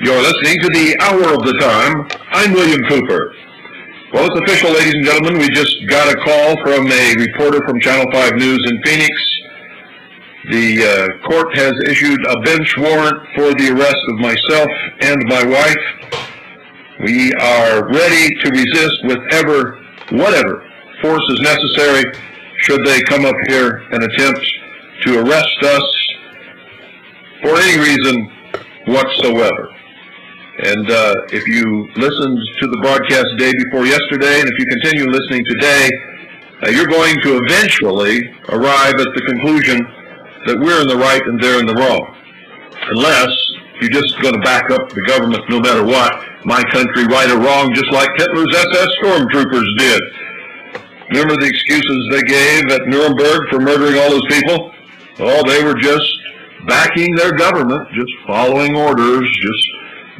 You're listening to the Hour of the Time. I'm William Cooper. Well, it's official, ladies and gentlemen. We just got a call from a reporter from Channel 5 News in Phoenix. The uh, court has issued a bench warrant for the arrest of myself and my wife. We are ready to resist with ever, whatever force is necessary should they come up here and attempt to arrest us for any reason whatsoever. And uh, if you listened to the broadcast day before yesterday, and if you continue listening today, uh, you're going to eventually arrive at the conclusion that we're in the right and they're in the wrong. Unless you're just going to back up the government no matter what, my country right or wrong, just like Hitler's SS stormtroopers did. Remember the excuses they gave at Nuremberg for murdering all those people? Oh, they were just backing their government, just following orders, just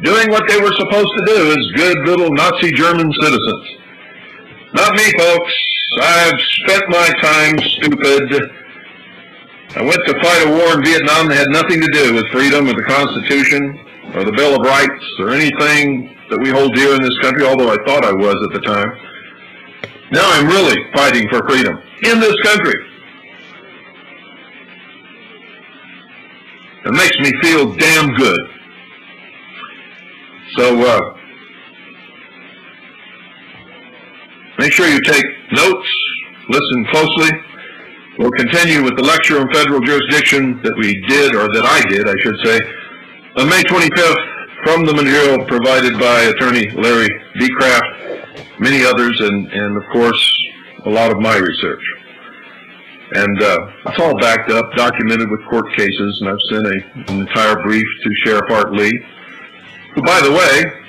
doing what they were supposed to do as good little Nazi German citizens. Not me, folks. I've spent my time stupid. I went to fight a war in Vietnam that had nothing to do with freedom or the Constitution or the Bill of Rights or anything that we hold dear in this country, although I thought I was at the time. Now I'm really fighting for freedom in this country. It makes me feel damn good. So uh, make sure you take notes, listen closely. We'll continue with the lecture on federal jurisdiction that we did, or that I did, I should say, on May 25th from the material provided by attorney Larry Becraft, many others, and, and of course, a lot of my research. And uh, it's all backed up, documented with court cases, and I've sent a, an entire brief to Sheriff Art Lee, who, by the way,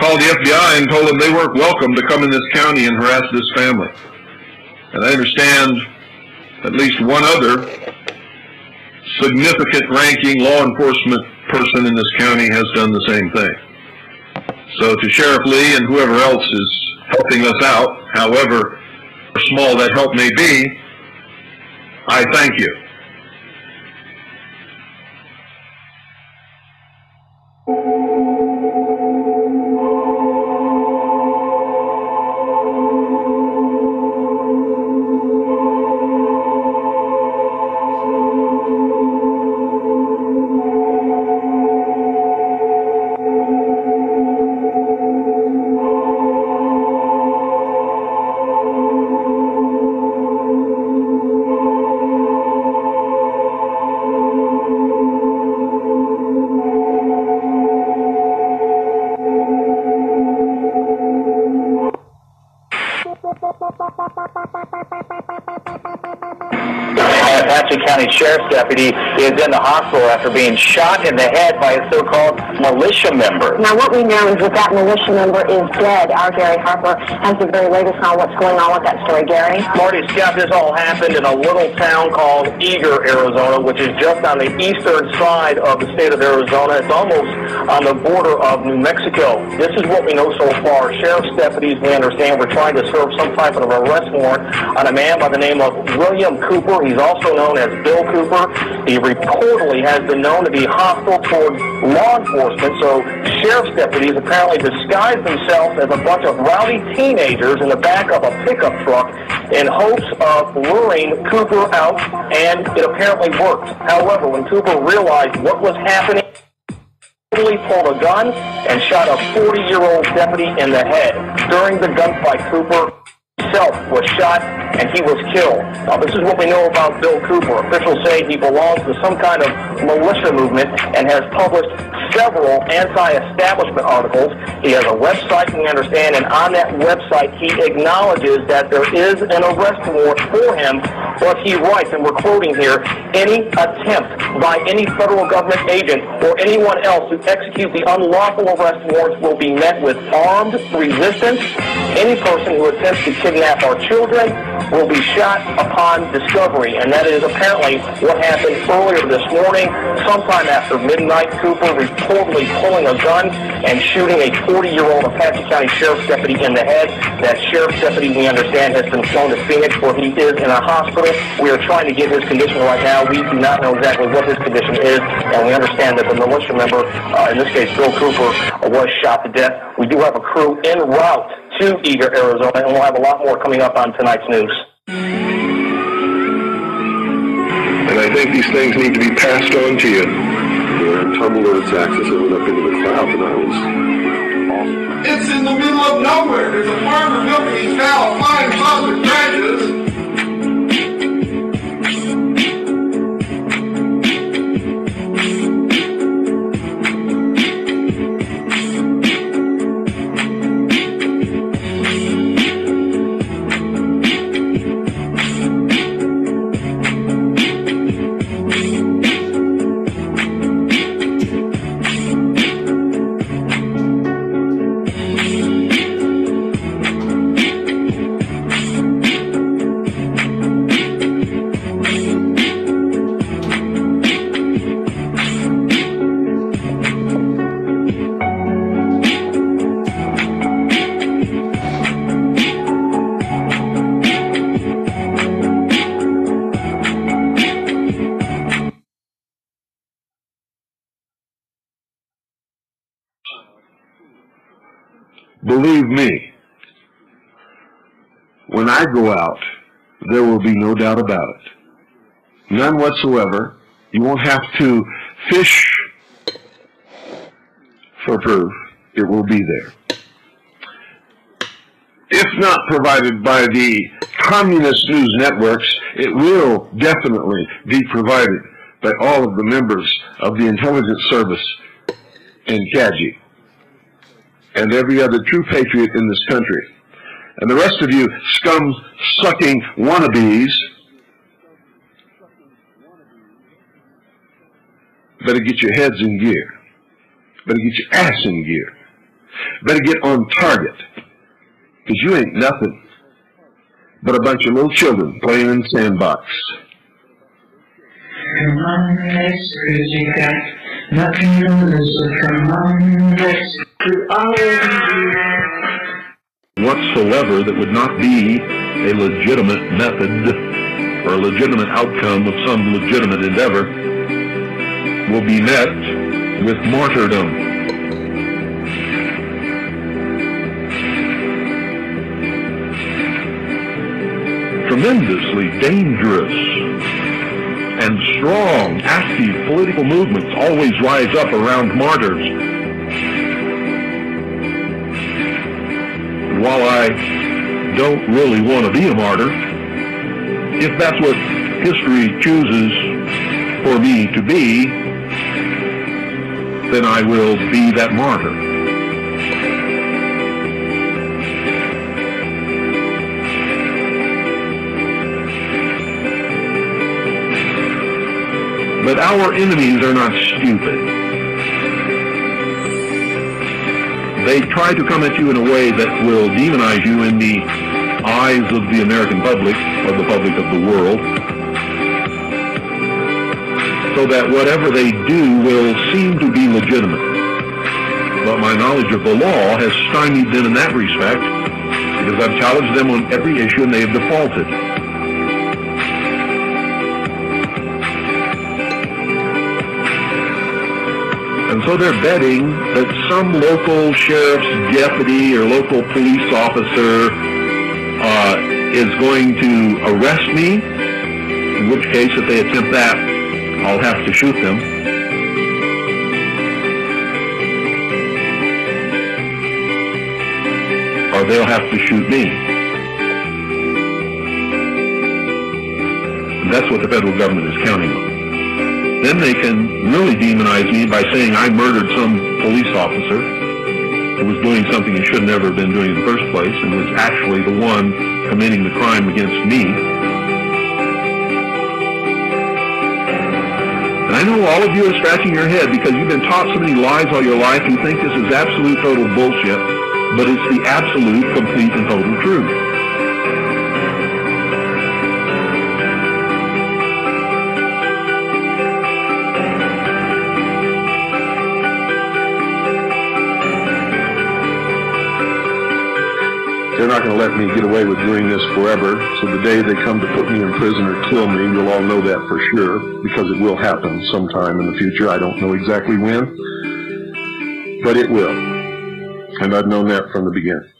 called the FBI and told them they weren't welcome to come in this county and harass this family. And I understand at least one other significant ranking law enforcement person in this county has done the same thing. So to Sheriff Lee and whoever else is helping us out, however small that help may be, I thank you. Yeah. Apache County Sheriff's deputy is in the hospital after being shot in the head by a so-called militia member. Now, what we know is that that militia member is dead. Our Gary Harper has the very latest on what's going on with that story. Gary? Marty Scott, this all happened in a little town called Eagar, Arizona, which is just on the eastern side of the state of Arizona. It's almost on the border of New Mexico. This is what we know so far. Sheriff's deputies, we understand, were trying to serve some type of arrest warrant on a man by the name of William Cooper. He's also known as Bill Cooper. He reportedly has been known to be hostile toward law enforcement, so sheriff's deputies apparently disguised themselves as a bunch of rowdy teenagers in the back of a pickup truck in hopes of luring Cooper out, and it apparently worked. However, when Cooper realized what was happening, he pulled a gun and shot a 40-year-old deputy in the head. During the gunfight, Cooper himself was shot and he was killed. Now, this is what we know about Bill Cooper. Officials say he belongs to some kind of militia movement and has published several anti-establishment articles. He has a website, we understand, and on that website he acknowledges that there is an arrest warrant for him, but he writes, and we're quoting here, any attempt by any federal government agent or anyone else to execute the unlawful arrest warrants will be met with armed resistance. Any person who attempts to kidnap our children will be shot upon discovery. And that is apparently what happened earlier this morning. Sometime after midnight, Cooper reportedly pulling a gun and shooting a 40-year-old Apache County Sheriff's deputy in the head. That sheriff's deputy, we understand, has been flown to Phoenix where he is in a hospital. We are trying to get his condition right now. We do not know exactly what his condition is, and we understand that the militia member, uh, in this case Bill Cooper, uh, was shot to death. We do have a crew en route to Eagar, Arizona, and we'll have a lot more coming up on tonight's news. And I think these things need to be passed on to you. On its and went up into and I was It's in the middle of nowhere. There's a farmer milking his cow, me, when I go out, there will be no doubt about it. None whatsoever. You won't have to fish for proof. It will be there. If not provided by the communist news networks, it will definitely be provided by all of the members of the intelligence service in CAJI and every other true patriot in this country. And the rest of you scum sucking wannabes better get your heads in gear. Better get your ass in gear. Better get on target. Because you ain't nothing but a bunch of little children playing in the sandbox. Come on, let's nothing to lose. Come on, let's whatsoever that would not be a legitimate method or a legitimate outcome of some legitimate endeavor will be met with martyrdom. Tremendously dangerous and strong, active political movements always rise up around martyrs. Don't really want to be a martyr, if that's what history chooses for me to be, then I will be that martyr. But our enemies are not stupid. They try to come at you in a way that will demonize you in the eyes of the American public, or the public of the world, so that whatever they do will seem to be legitimate. But my knowledge of the law has stymied them in that respect, because I've challenged them on every issue and they have defaulted. So they're betting that some local sheriff's deputy or local police officer uh, is going to arrest me, in which case, if they attempt that, I'll have to shoot them. Or they'll have to shoot me. And that's what the federal government is counting on then they can really demonize me by saying I murdered some police officer who was doing something he should never have been doing in the first place and was actually the one committing the crime against me. And I know all of you are scratching your head because you've been taught so many lies all your life. You think this is absolute total bullshit, but it's the absolute, complete, and total truth. Let me get away with doing this forever. So the day they come to put me in prison or kill me, you'll all know that for sure, because it will happen sometime in the future. I don't know exactly when, but it will. And I've known that from the beginning.